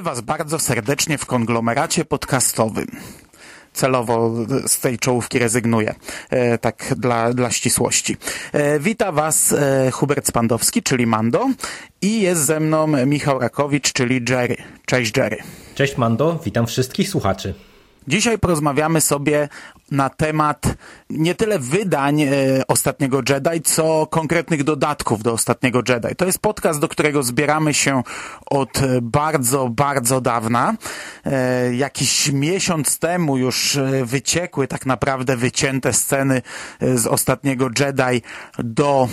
Witamy Was bardzo serdecznie w konglomeracie podcastowym. Celowo z tej czołówki rezygnuję, e, tak dla, dla ścisłości. E, wita Was e, Hubert Spandowski, czyli Mando i jest ze mną Michał Rakowicz, czyli Jerry. Cześć Jerry. Cześć Mando, witam wszystkich słuchaczy. Dzisiaj porozmawiamy sobie na temat nie tyle wydań e, ostatniego Jedi, co konkretnych dodatków do ostatniego Jedi. To jest podcast, do którego zbieramy się od bardzo, bardzo dawna. E, jakiś miesiąc temu już e, wyciekły tak naprawdę wycięte sceny z ostatniego Jedi do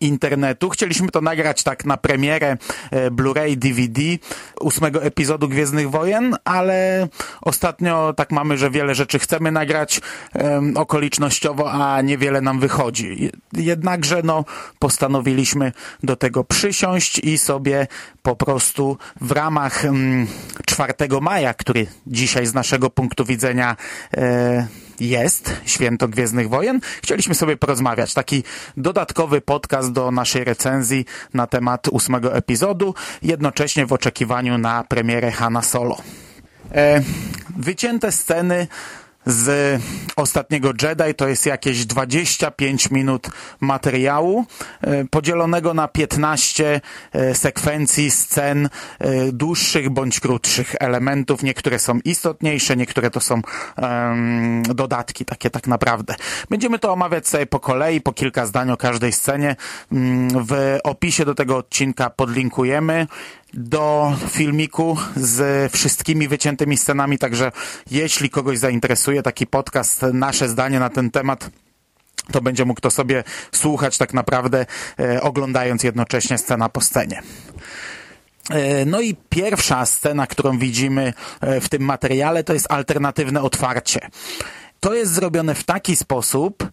internetu. Chcieliśmy to nagrać tak na premierę e, Blu-ray, DVD ósmego epizodu Gwiezdnych Wojen, ale ostatnio tak mamy, że wiele rzeczy chcemy nagrać um, okolicznościowo, a niewiele nam wychodzi. Jednakże no, postanowiliśmy do tego przysiąść i sobie po prostu w ramach um, 4 maja, który dzisiaj z naszego punktu widzenia e, jest Święto Gwiezdnych Wojen. Chcieliśmy sobie porozmawiać. Taki dodatkowy podcast do naszej recenzji na temat ósmego epizodu, jednocześnie w oczekiwaniu na premierę Hanna Solo. E, wycięte sceny z ostatniego Jedi to jest jakieś 25 minut materiału e, podzielonego na 15 e, sekwencji scen e, dłuższych bądź krótszych elementów. Niektóre są istotniejsze, niektóre to są um, dodatki takie tak naprawdę. Będziemy to omawiać sobie po kolei, po kilka zdań o każdej scenie. Mm, w opisie do tego odcinka podlinkujemy do filmiku z wszystkimi wyciętymi scenami, także jeśli kogoś zainteresuje taki podcast, nasze zdanie na ten temat, to będzie mógł to sobie słuchać tak naprawdę, e, oglądając jednocześnie scena po scenie. E, no i pierwsza scena, którą widzimy e, w tym materiale, to jest alternatywne otwarcie. To jest zrobione w taki sposób,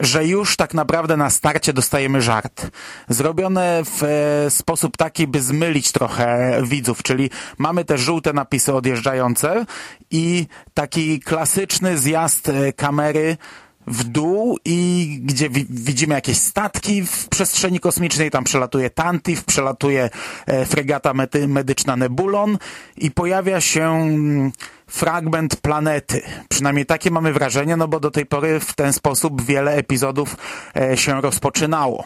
że już tak naprawdę na starcie dostajemy żart. Zrobione w e, sposób taki, by zmylić trochę widzów, czyli mamy te żółte napisy odjeżdżające i taki klasyczny zjazd e, kamery w dół i gdzie wi widzimy jakieś statki w przestrzeni kosmicznej, tam przelatuje Tantif, przelatuje e, fregata medyczna Nebulon i pojawia się mm, fragment planety. Przynajmniej takie mamy wrażenie, no bo do tej pory w ten sposób wiele epizodów e, się rozpoczynało.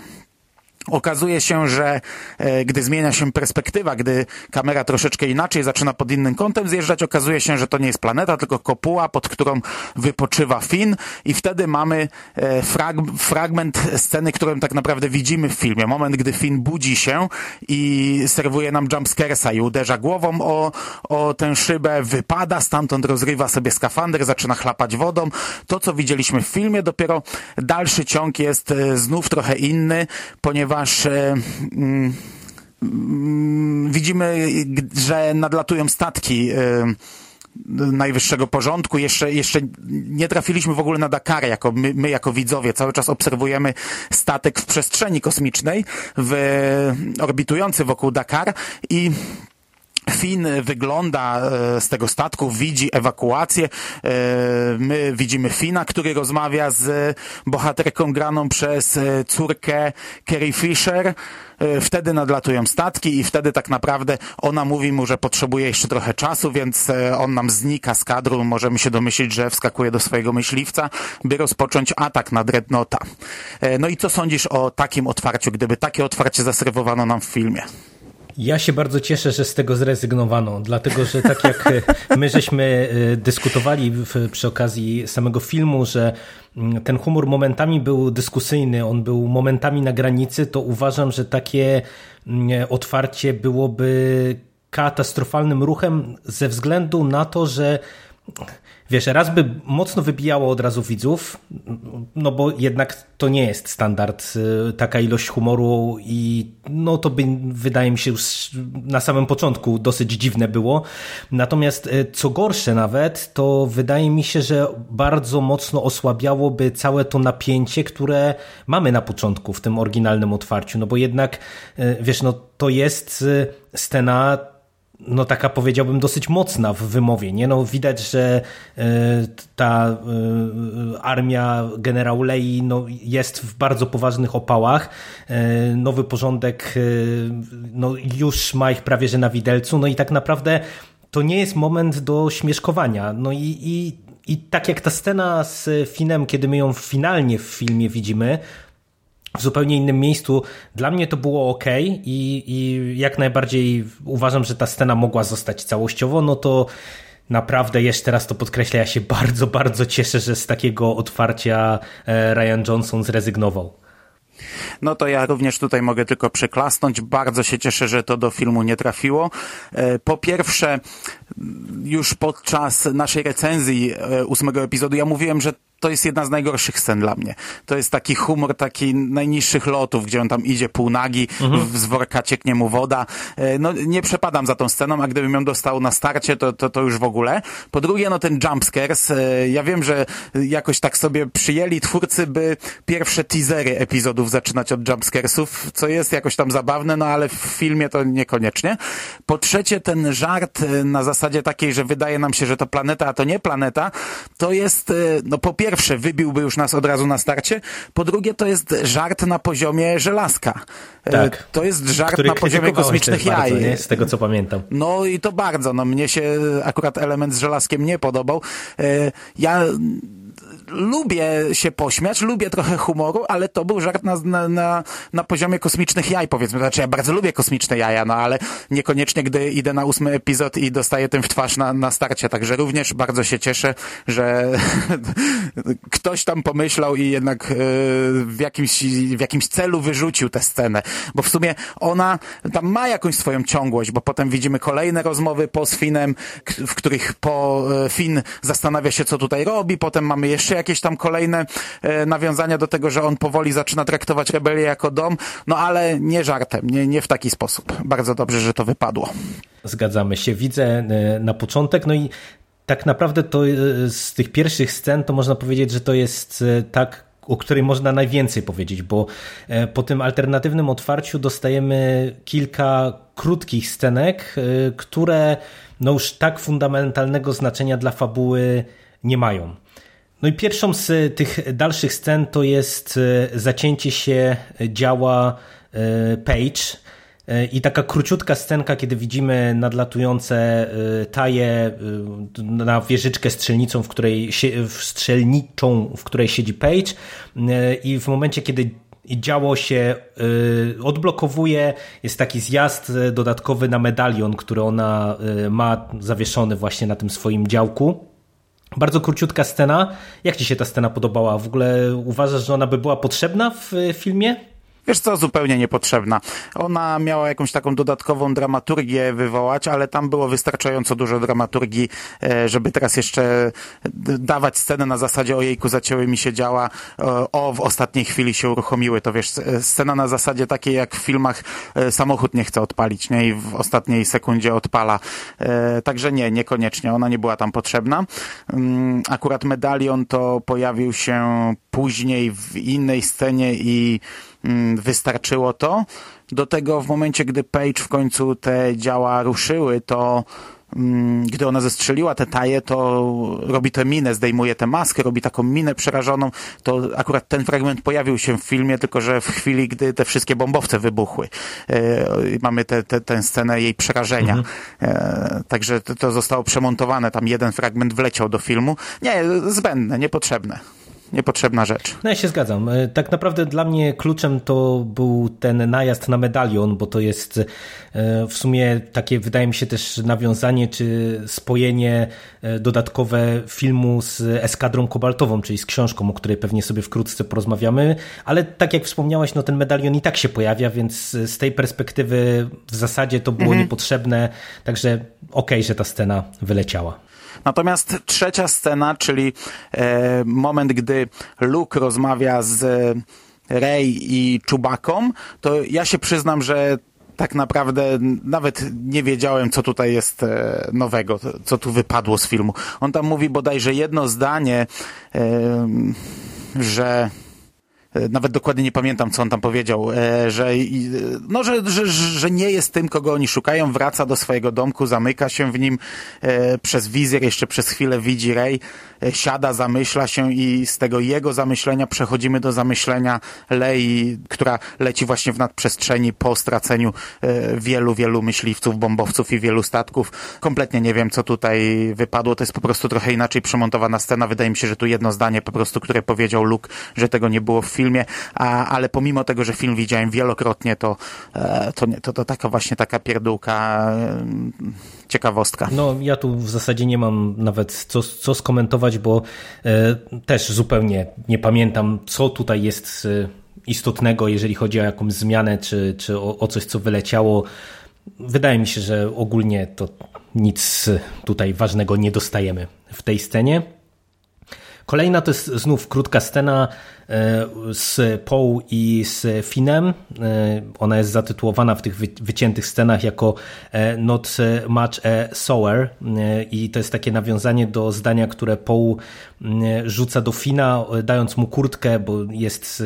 Okazuje się, że e, gdy zmienia się perspektywa, gdy kamera troszeczkę inaczej zaczyna pod innym kątem zjeżdżać, okazuje się, że to nie jest planeta, tylko kopuła, pod którą wypoczywa Finn i wtedy mamy e, frag fragment sceny, którą tak naprawdę widzimy w filmie. Moment, gdy Finn budzi się i serwuje nam jumpscaresa i uderza głową o, o tę szybę, wypada, stamtąd rozrywa sobie skafander, zaczyna chlapać wodą. To, co widzieliśmy w filmie, dopiero dalszy ciąg jest e, znów trochę inny, ponieważ ponieważ e, mm, mm, widzimy, że nadlatują statki e, najwyższego porządku. Jeszcze, jeszcze nie trafiliśmy w ogóle na Dakar, jako my, my, jako widzowie. Cały czas obserwujemy statek w przestrzeni kosmicznej, w, orbitujący wokół Dakar i Finn wygląda e, z tego statku, widzi ewakuację. E, my widzimy Fina, który rozmawia z bohaterką graną przez e, córkę Carrie Fisher. Wtedy nadlatują statki i wtedy tak naprawdę ona mówi mu, że potrzebuje jeszcze trochę czasu, więc on nam znika z kadru. Możemy się domyślić, że wskakuje do swojego myśliwca, by rozpocząć atak na Dreadnota. No i co sądzisz o takim otwarciu, gdyby takie otwarcie zaserwowano nam w filmie? Ja się bardzo cieszę, że z tego zrezygnowano, dlatego że tak jak e, my żeśmy e, dyskutowali przy okazji samego filmu, że mm, ten humor momentami był dyskusyjny, on był momentami na granicy, to uważam, że takie mm, otwarcie byłoby katastrofalnym ruchem ze względu na to, że wiesz, raz by mocno wybijało od razu widzów, no bo jednak to nie jest standard, y, taka ilość humoru i no to by, wydaje mi się, już na samym początku dosyć dziwne było. Natomiast y, co gorsze nawet, to wydaje mi się, że bardzo mocno osłabiałoby całe to napięcie, które mamy na początku w tym oryginalnym otwarciu, no bo jednak, y, wiesz, no to jest scena no taka powiedziałbym dosyć mocna w wymowie, nie? No widać, że y, ta y, armia generał Lei no, jest w bardzo poważnych opałach. Y, nowy porządek no, już ma ich prawie że na widelcu, no i tak naprawdę to nie jest moment do śmieszkowania. No i, i, i tak jak ta scena z Finem, kiedy my ją finalnie w filmie widzimy, w zupełnie innym miejscu. Dla mnie to było ok i, i jak najbardziej uważam, że ta scena mogła zostać całościowo, no to naprawdę jeszcze raz to podkreślę, ja się bardzo, bardzo cieszę, że z takiego otwarcia e, Ryan Johnson zrezygnował. No to ja również tutaj mogę tylko przeklasnąć. Bardzo się cieszę, że to do filmu nie trafiło. E, po pierwsze, już podczas naszej recenzji e, ósmego epizodu ja mówiłem, że to jest jedna z najgorszych scen dla mnie. To jest taki humor taki najniższych lotów, gdzie on tam idzie półnagi, mhm. z worka cieknie mu woda. E, no nie przepadam za tą sceną, a gdybym ją dostał na starcie, to, to, to już w ogóle. Po drugie, no ten jumpscares. E, ja wiem, że jakoś tak sobie przyjęli twórcy, by pierwsze teasery epizodów zaczynać od jumpscaresów, co jest jakoś tam zabawne, no ale w filmie to niekoniecznie. Po trzecie, ten żart e, na zasadzie takiej, że wydaje nam się, że to planeta, a to nie planeta, to jest, no po pierwsze, pierwsze wybiłby już nas od razu na starcie, po drugie to jest żart na poziomie żelazka. E, tak. To jest żart na poziomie kosmicznych jaj. Bardzo, nie? Z tego co pamiętam. No i to bardzo. No mnie się akurat element z żelazkiem nie podobał. E, ja lubię się pośmiać, lubię trochę humoru, ale to był żart na, na, na, poziomie kosmicznych jaj, powiedzmy. Znaczy, ja bardzo lubię kosmiczne jaja, no ale niekoniecznie, gdy idę na ósmy epizod i dostaję tym w twarz na, na starcie. Także również bardzo się cieszę, że ktoś tam pomyślał i jednak e, w jakimś, w jakimś celu wyrzucił tę scenę. Bo w sumie ona tam ma jakąś swoją ciągłość, bo potem widzimy kolejne rozmowy po z Finem, w których po e, Fin zastanawia się, co tutaj robi, potem mamy jeszcze jakieś tam kolejne e, nawiązania do tego, że on powoli zaczyna traktować rebelię jako dom, no ale nie żartem, nie, nie w taki sposób. Bardzo dobrze, że to wypadło. Zgadzamy się. Widzę e, na początek, no i tak naprawdę to e, z tych pierwszych scen to można powiedzieć, że to jest tak o której można najwięcej powiedzieć, bo po tym alternatywnym otwarciu dostajemy kilka krótkich scenek, które no już tak fundamentalnego znaczenia dla fabuły nie mają. No i pierwszą z tych dalszych scen to jest e, zacięcie się działa e, Page i taka króciutka scenka, kiedy widzimy nadlatujące e, taje na wieżyczkę strzelnicą, w której, strzelniczą, w której siedzi Page i w momencie, kiedy działo się odblokowuje, jest taki zjazd dodatkowy na medalion, który ona ma zawieszony właśnie na tym swoim działku bardzo króciutka scena. Jak Ci się ta scena podobała? W ogóle uważasz, że ona by była potrzebna w filmie? Wiesz co, zupełnie niepotrzebna. Ona miała jakąś taką dodatkową dramaturgię wywołać, ale tam było wystarczająco dużo dramaturgii, e, żeby teraz jeszcze dawać scenę na zasadzie ojejku, zacięły mi się działa, o, w ostatniej chwili się uruchomiły. To wiesz, scena na zasadzie takiej jak w filmach e, samochód nie chce odpalić, nie? I w ostatniej sekundzie odpala. E, także nie, niekoniecznie. Ona nie była tam potrzebna. Mm, akurat medalion to pojawił się później w innej scenie i wystarczyło to. Do tego w momencie, gdy Page w końcu te działa ruszyły, to mm, gdy ona zestrzeliła te taje, to robi tę minę, zdejmuje tę maskę, robi taką minę przerażoną. To akurat ten fragment pojawił się w filmie, tylko że w chwili, gdy te wszystkie bombowce wybuchły. E, mamy tę te, te, scenę jej przerażenia. Mhm. E, także to, to zostało przemontowane. Tam jeden fragment wleciał do filmu. Nie, zbędne, niepotrzebne niepotrzebna rzecz. No ja się zgadzam. E, tak naprawdę dla mnie kluczem to był ten najazd na medalion, bo to jest e, w sumie takie, wydaje mi się też nawiązanie czy spojenie e, dodatkowe filmu z Eskadrą Kobaltową, czyli z książką, o której pewnie sobie wkrótce porozmawiamy, ale tak jak wspomniałaś, no ten medalion i tak się pojawia, więc z tej perspektywy w zasadzie to było mhm. niepotrzebne, także okej, okay, że ta scena wyleciała. Natomiast trzecia scena, czyli e, moment, gdy Luke rozmawia z Rey i Czubaką, to ja się przyznam, że tak naprawdę nawet nie wiedziałem, co tutaj jest e, nowego, co tu wypadło z filmu. On tam mówi bodajże jedno zdanie, e, że E, nawet dokładnie nie pamiętam, co on tam powiedział, e, że, no, że, że, że nie jest tym, kogo oni szukają, wraca do swojego domku, zamyka się w nim e, przez wizjer, jeszcze przez chwilę widzi Rey, siada, zamyśla się i z tego jego zamyślenia przechodzimy do zamyślenia Lei, która leci właśnie w nadprzestrzeni po straceniu wielu, wielu myśliwców, bombowców i wielu statków. Kompletnie nie wiem, co tutaj wypadło, to jest po prostu trochę inaczej przemontowana scena. Wydaje mi się, że tu jedno zdanie po prostu, które powiedział Luke, że tego nie było w filmie, filmie, a, ale pomimo tego, że film widziałem wielokrotnie, to, e, to, to, to taka właśnie taka pierdółka e, ciekawostka. No ja tu w zasadzie nie mam nawet co, co skomentować, bo e, też zupełnie nie pamiętam, co tutaj jest istotnego, jeżeli chodzi o jakąś zmianę, czy, czy o, o coś, co wyleciało. Wydaje mi się, że ogólnie to nic tutaj ważnego nie dostajemy w tej scenie. Kolejna to jest znów krótka scena z Paul i z Finem. E, ona jest zatytułowana w tych wyciętych scenach jako e, Not Much a Sower i to jest takie nawiązanie do zdania, które Paul rzuca do Fina, dając mu kurtkę, bo jest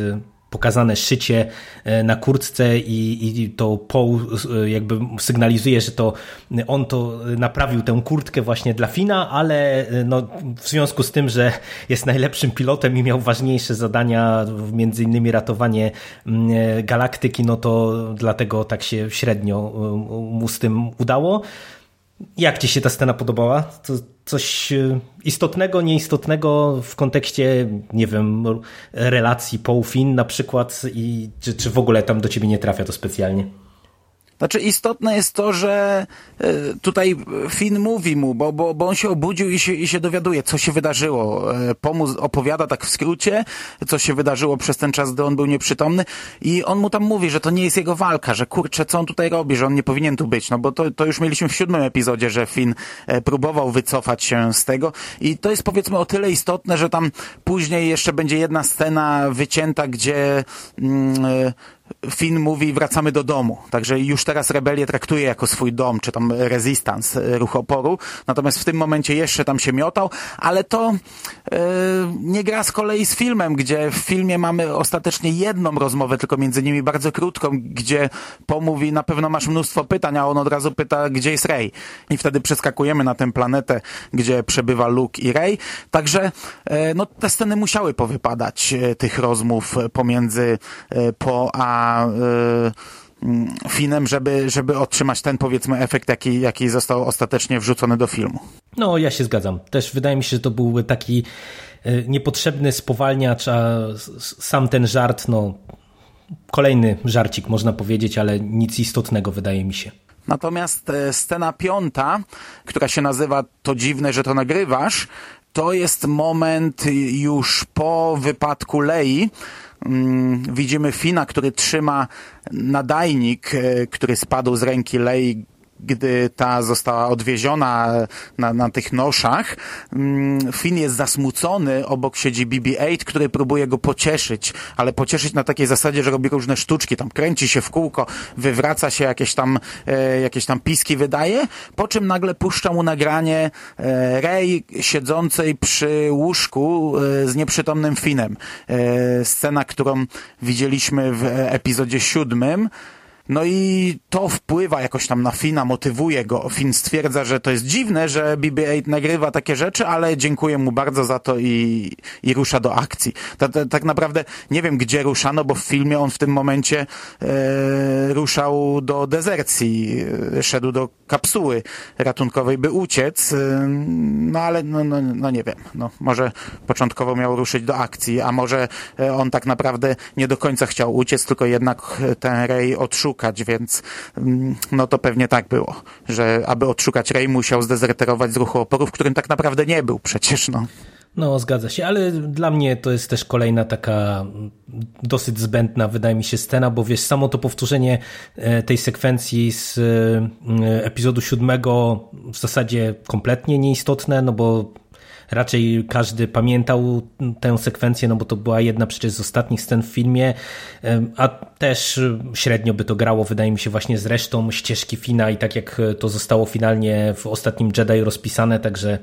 pokazane szycie e, na kurtce i, i to Paul e, jakby sygnalizuje, że to on to naprawił tę kurtkę właśnie dla Fina, ale e, no, w związku z tym, że jest najlepszym pilotem i miał ważniejsze zadania, między innymi ratowanie galaktyki, no to dlatego tak się średnio mu z tym udało. Jak ci się ta scena podobała? Coś e, istotnego, nieistotnego w kontekście, nie wiem, relacji Paul-Finn na przykład i czy, czy w ogóle tam do ciebie nie trafia to specjalnie? Znaczy istotne jest to, że e, tutaj Finn mówi mu, bo, bo, bo on się obudził i się, i się dowiaduje, co się wydarzyło. E, Pomóż opowiada tak w skrócie, co się wydarzyło przez ten czas, gdy on był nieprzytomny. I on mu tam mówi, że to nie jest jego walka, że kurczę, co on tutaj robi, że on nie powinien tu być, no bo to, to już mieliśmy w siódmym epizodzie, że Finn e, próbował wycofać się z tego. I to jest powiedzmy o tyle istotne, że tam później jeszcze będzie jedna scena wycięta, gdzie mm, Finn mówi wracamy do domu, także już teraz rebelię traktuje jako swój dom, czy tam rezystans, e, ruch oporu, natomiast w tym momencie jeszcze tam się miotał, ale to yy, nie gra z kolei z filmem, gdzie w filmie mamy ostatecznie jedną rozmowę, tylko między nimi bardzo krótką, gdzie pomówi na pewno masz mnóstwo pytań, a on od razu pyta, gdzie jest Rey. I wtedy przeskakujemy na tę planetę, gdzie przebywa Luke i Rey, także yy, no, te sceny musiały powypadać, yy, tych rozmów pomiędzy Po a Y, Finem, żeby, żeby otrzymać ten powiedzmy efekt, jaki, jaki został ostatecznie wrzucony do filmu. No, ja się zgadzam. Też wydaje mi się, że to byłby taki y, niepotrzebny spowalniacz, a sam ten żart, no kolejny żarcik można powiedzieć, ale nic istotnego wydaje mi się. Natomiast e, scena piąta, która się nazywa To dziwne, że to nagrywasz, to jest moment już po wypadku Lei, Mm, widzimy Fina, który trzyma nadajnik, e, który spadł z ręki Lei gdy ta została odwieziona na, na tych noszach, mm, Finn jest zasmucony, obok siedzi BB-8, który próbuje go pocieszyć, ale pocieszyć na takiej zasadzie, że robi różne sztuczki, tam kręci się w kółko, wywraca się, jakieś tam, e, jakieś tam piski wydaje, po czym nagle puszcza mu nagranie e, Rey siedzącej przy łóżku e, z nieprzytomnym Finem. Scena, którą widzieliśmy w epizodzie siódmym, no i to wpływa jakoś tam na Fina, motywuje go. Fin stwierdza, że to jest dziwne, że BB-8 nagrywa takie rzeczy, ale dziękuję mu bardzo za to i, i rusza do akcji. tak naprawdę nie wiem, gdzie ruszano, bo w filmie on w tym momencie e, ruszał do dezercji, e, szedł do kapsuły ratunkowej, by uciec, e, no ale no, no, no nie wiem. No, może początkowo miał ruszyć do akcji, a może e, on tak naprawdę nie do końca chciał uciec, tylko jednak ten Ray odszukał więc mm, no to pewnie tak było, że aby odszukać Rey musiał zdezerterować z ruchu oporu, w którym tak naprawdę nie był przecież, no. No, zgadza się, ale dla mnie to jest też kolejna taka dosyć zbędna, wydaje mi się, scena, bo wiesz, samo to powtórzenie e, tej sekwencji z e, epizodu siódmego w zasadzie kompletnie nieistotne, no bo raczej każdy pamiętał tę sekwencję, no bo to była jedna przecież z ostatnich scen w filmie, a też średnio by to grało, wydaje mi się, właśnie z resztą ścieżki Fina i tak jak to zostało finalnie w ostatnim Jedi rozpisane, także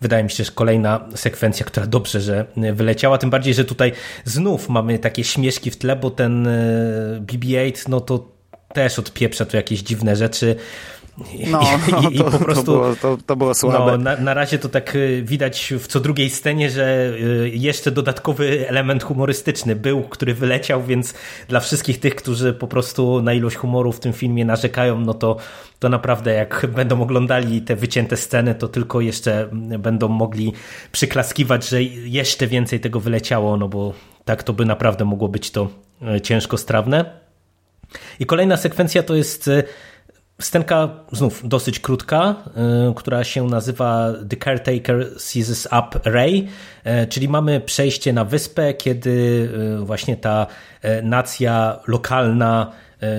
wydaje mi się, że kolejna sekwencja, która dobrze, że wyleciała, tym bardziej, że tutaj znów mamy takie śmieszki w tle, bo ten e, BB-8, no to też odpieprza tu jakieś dziwne rzeczy. No, no I, to, po prostu, to było, to, to było słabe. No, na, na razie to tak y, widać w co drugiej scenie, że y, jeszcze dodatkowy element humorystyczny był, który wyleciał, więc dla wszystkich tych, którzy po prostu na ilość humoru w tym filmie narzekają, no to, to naprawdę jak będą oglądali te wycięte sceny, to tylko jeszcze będą mogli przyklaskiwać, że jeszcze więcej tego wyleciało, no bo tak to by naprawdę mogło być to y, ciężko strawne. I kolejna sekwencja to jest Scenka znów dosyć krótka, y, która się nazywa The Caretaker Seizes Up Ray, y, czyli mamy przejście na wyspę, kiedy y, właśnie ta nacja lokalna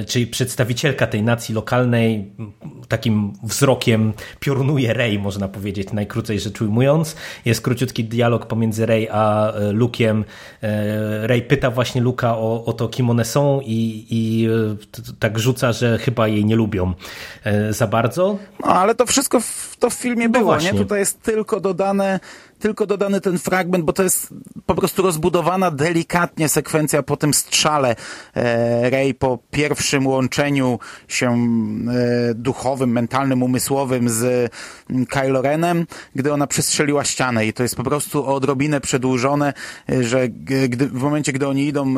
czyli przedstawicielka tej nacji lokalnej takim wzrokiem piorunuje Rey, można powiedzieć, najkrócej rzecz ujmując. Jest króciutki dialog pomiędzy Rey a e, Luke'iem. E, Rey pyta właśnie Luka o, o to, kim one są i, i tak rzuca, że chyba jej nie lubią za bardzo. No, ale to wszystko w, to w filmie no było, właśnie. nie? Tutaj jest tylko dodane tylko dodany ten fragment, bo to jest po prostu rozbudowana delikatnie sekwencja po tym strzale e, Rey po pierwszym łączeniu się e, duchowym, mentalnym, umysłowym z mm, Kylo Renem, gdy ona przestrzeliła ścianę. I to jest po prostu odrobinę przedłużone, e, że gdy, w momencie, gdy oni idą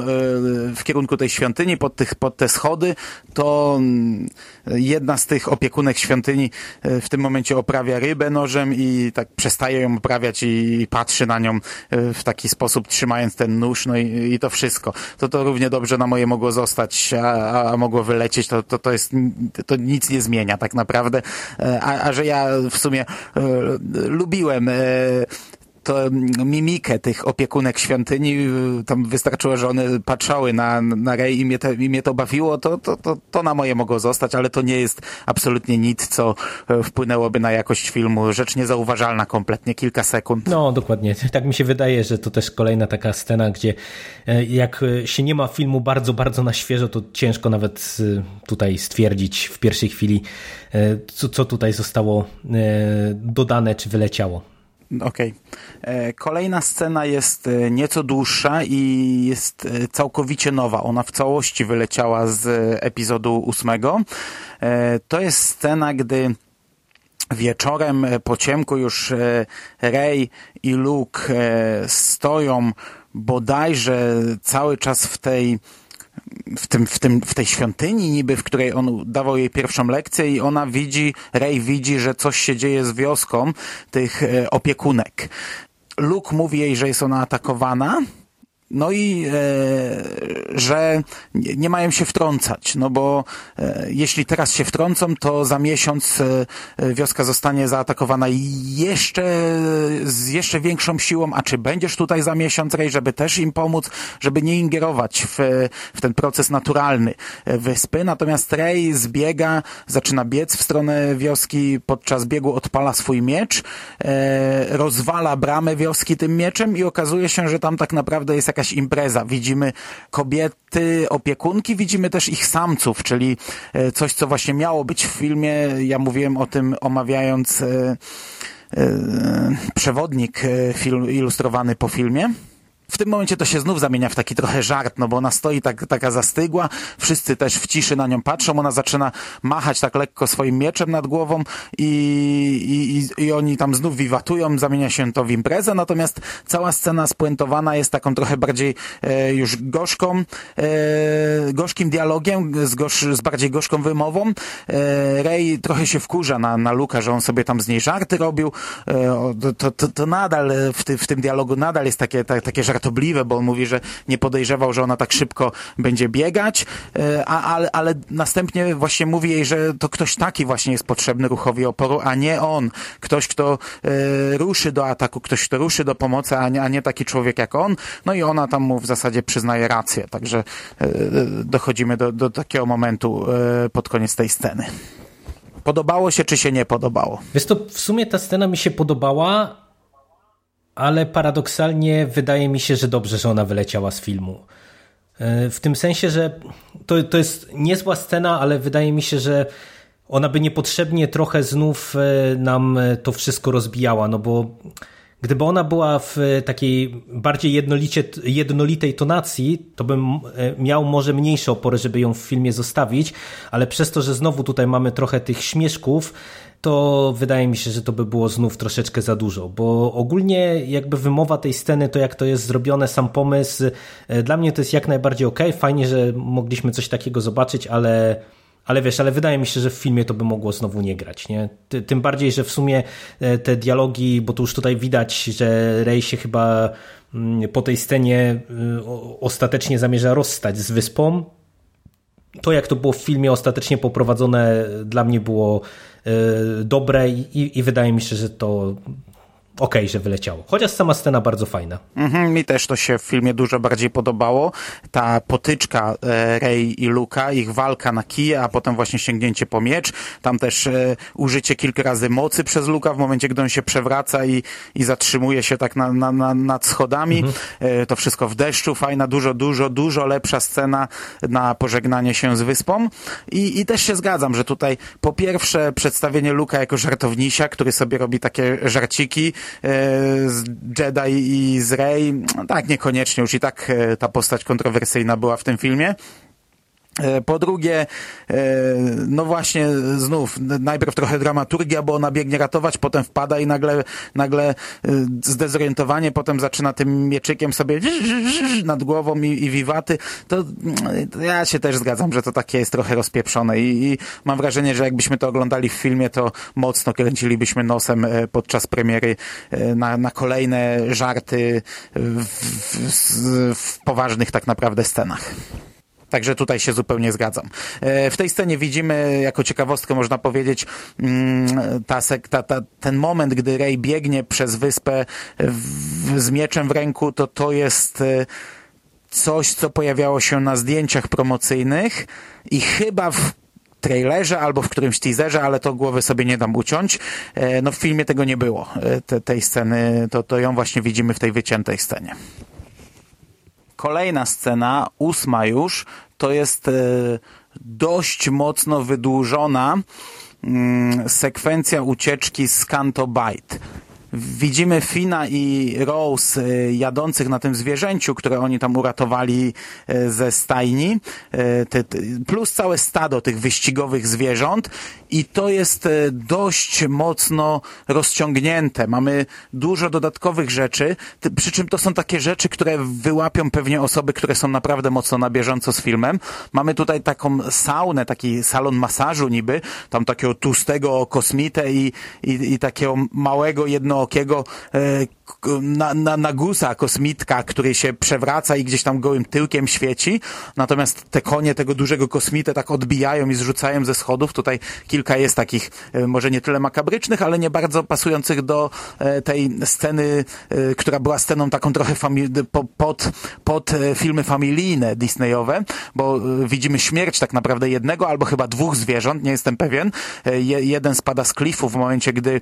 w kierunku tej świątyni pod, tych, pod te schody, to mm, jedna z tych opiekunek świątyni w tym momencie oprawia rybę nożem i tak przestaje ją oprawiać i patrzy na nią e, w taki sposób, trzymając ten nóż, no i, i to wszystko. To to równie dobrze na moje mogło zostać, a, a mogło wylecieć, to, to, to jest, to nic nie zmienia tak naprawdę. E, a, a że ja w sumie e, lubiłem e, to mimikę tych opiekunek świątyni, tam wystarczyło, że one patrzały na, na Rej i mnie, i mnie to bawiło, to, to, to, to na moje mogło zostać, ale to nie jest absolutnie nic, co e, wpłynęłoby na jakość filmu. Rzecz niezauważalna kompletnie, kilka sekund. No, dokładnie. Tak mi się wydaje, że to też kolejna taka scena, gdzie e, jak się nie ma filmu bardzo, bardzo na świeżo, to ciężko nawet e, tutaj stwierdzić w pierwszej chwili, co, co tutaj zostało dodane czy wyleciało. Okej. Okay. E, kolejna scena jest e, nieco dłuższa i jest e, całkowicie nowa. Ona w całości wyleciała z epizodu ósmego. To jest scena, gdy wieczorem po ciemku już Rey i Luke stoją bodajże cały czas w tej w, tym, w, tym, w tej świątyni niby, w której on dawał jej pierwszą lekcję i ona widzi, Rey widzi, że coś się dzieje z wioską tych e, opiekunek. Luke mówi jej, że jest ona atakowana, no i e, że nie mają się wtrącać, no bo e, jeśli teraz się wtrącą, to za miesiąc e, wioska zostanie zaatakowana jeszcze z jeszcze większą siłą, a czy będziesz tutaj za miesiąc, Rej, żeby też im pomóc, żeby nie ingerować w, w ten proces naturalny wyspy. Natomiast Rej zbiega, zaczyna biec w stronę wioski, podczas biegu odpala swój miecz, e, rozwala bramę wioski tym mieczem i okazuje się, że tam tak naprawdę jest jakaś impreza. Widzimy kobiety, opiekunki, widzimy też ich samców, czyli e, coś, co właśnie miało być w filmie. Ja mówiłem o tym omawiając e, e, przewodnik film, ilustrowany po filmie. W tym momencie to się znów zamienia w taki trochę żart, no bo ona stoi tak, taka zastygła, wszyscy też w ciszy na nią patrzą, ona zaczyna machać tak lekko swoim mieczem nad głową i, i, i oni tam znów wiwatują, zamienia się to w imprezę, natomiast cała scena spuentowana jest taką trochę bardziej e, już gorzką, e, gorzkim dialogiem, z, gorz, z bardziej gorzką wymową. E, trochę się wkurza na, na Luka, że on sobie tam z niej żarty robił, e, to, to, to nadal w, ty, w tym dialogu nadal jest takie, ta, takie żarty żartobliwe, bo on mówi, że nie podejrzewał, że ona tak szybko będzie biegać, e, a, ale, ale następnie właśnie mówi jej, że to ktoś taki właśnie jest potrzebny ruchowi oporu, a nie on. Ktoś, kto e, ruszy do ataku, ktoś, kto ruszy do pomocy, a nie, a nie taki człowiek jak on. No i ona tam mu w zasadzie przyznaje rację, także e, dochodzimy do, do takiego momentu e, pod koniec tej sceny. Podobało się, czy się nie podobało? To w sumie ta scena mi się podobała, ale paradoksalnie wydaje mi się, że dobrze, że ona wyleciała z filmu. E, w tym sensie, że to, to jest niezła scena, ale wydaje mi się, że ona by niepotrzebnie trochę znów e, nam to wszystko rozbijała, no bo Gdyby ona była w takiej bardziej jednolicie, jednolitej tonacji, to bym e, miał może mniejsze opory, żeby ją w filmie zostawić, ale przez to, że znowu tutaj mamy trochę tych śmieszków, to wydaje mi się, że to by było znów troszeczkę za dużo, bo ogólnie jakby wymowa tej sceny, to jak to jest zrobione, sam pomysł, e, dla mnie to jest jak najbardziej ok, fajnie, że mogliśmy coś takiego zobaczyć, ale ale wiesz, ale wydaje mi się, że w filmie to by mogło znowu nie grać, nie? Tym bardziej, że w sumie e, te dialogi, bo tu już tutaj widać, że Rey się chyba mm, po tej scenie e, ostatecznie zamierza rozstać z wyspą. To, jak to było w filmie ostatecznie poprowadzone, dla mnie było dobre i, i wydaje mi się, że to okej, okay, że wyleciało. Chociaż sama scena bardzo fajna. Mhm, mi też to się w filmie dużo bardziej podobało. Ta potyczka e, Rey i Luka, ich walka na kije, a potem właśnie sięgnięcie po miecz. Tam też e, użycie kilka razy mocy przez Luka w momencie, gdy on się przewraca i, i zatrzymuje się tak na, na, na, nad schodami. Mhm. E, to wszystko w deszczu. Fajna, dużo, dużo, dużo lepsza scena na pożegnanie się z wyspą. I, i też się zgadzam, że tutaj po pierwsze przedstawienie Luka jako żartownisia, który sobie robi takie żarciki, z Jedi i z Rey, no tak niekoniecznie, już i tak e, ta postać kontrowersyjna była w tym filmie. E, po drugie, no właśnie znów, najpierw trochę dramaturgia, bo ona biegnie ratować, potem wpada i nagle, nagle zdezorientowanie, potem zaczyna tym mieczykiem sobie nad głową i, i wiwaty. To, to, ja się też zgadzam, że to takie jest trochę rozpieprzone i, i mam wrażenie, że jakbyśmy to oglądali w filmie, to mocno kręcilibyśmy nosem podczas premiery na, na kolejne żarty w, w, w poważnych tak naprawdę scenach. Także tutaj się zupełnie zgadzam. E, w tej scenie widzimy, jako ciekawostkę można powiedzieć, mm, ta, ta, ten moment, gdy Rey biegnie przez wyspę w, z mieczem w ręku, to to jest e, coś, co pojawiało się na zdjęciach promocyjnych i chyba w trailerze albo w którymś teaserze, ale to głowy sobie nie dam uciąć. E, no w filmie tego nie było. Te, tej sceny, to, to ją właśnie widzimy w tej wyciętej scenie. Kolejna scena, ósma już, to jest e, dość mocno wydłużona mm, sekwencja ucieczki z Canto Bight. Widzimy Fina i Rose e, jadących na tym zwierzęciu, które oni tam uratowali e, ze stajni, plus całe stado tych wyścigowych zwierząt i to jest e, dość mocno rozciągnięte. Mamy dużo dodatkowych rzeczy, przy czym to są takie rzeczy, które wyłapią pewnie osoby, które są naprawdę mocno na bieżąco z filmem. Mamy tutaj taką saunę, taki salon masażu niby, tam takiego tłustego kosmitę i, i, i takiego małego, jednookiego e, na, na, kosmitka, który się przewraca i gdzieś tam gołym tyłkiem świeci. Natomiast te konie tego dużego kosmitę tak odbijają i zrzucają ze schodów. Tutaj kilka jest takich, e, może nie tyle makabrycznych, ale nie bardzo pasujących do e, tej sceny, która była sceną taką trochę pod, pod filmy familijne Disneyowe, bo widzimy śmierć tak naprawdę jednego albo chyba dwóch zwierząt, nie jestem pewien. jeden spada z klifu w momencie, gdy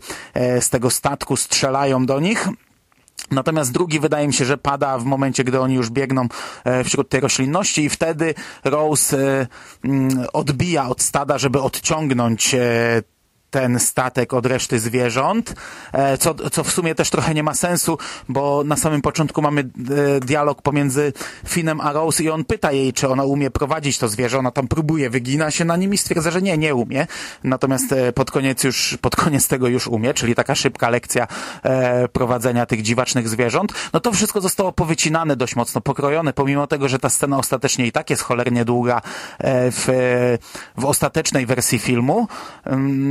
z tego statku strzelają do nich. Natomiast drugi wydaje mi się, że pada w momencie, gdy oni już biegną e, wśród tej roślinności i wtedy Rose e, mm, odbija od stada, żeby odciągnąć e, ten statek od reszty zwierząt, e, co, co w sumie też trochę nie ma sensu, bo na samym początku mamy e, dialog pomiędzy Finem a Rose i on pyta jej, czy ona umie prowadzić to zwierzę, ona tam próbuje, wygina się na nim i stwierdza, że nie, nie umie, natomiast e, pod koniec już, pod koniec tego już umie, czyli taka szybka lekcja prowadzenia tych dziwacznych zwierząt, no to wszystko zostało powycinane dość mocno, pokrojone, pomimo tego, że ta scena ostatecznie i tak jest cholernie długa w, w ostatecznej wersji filmu.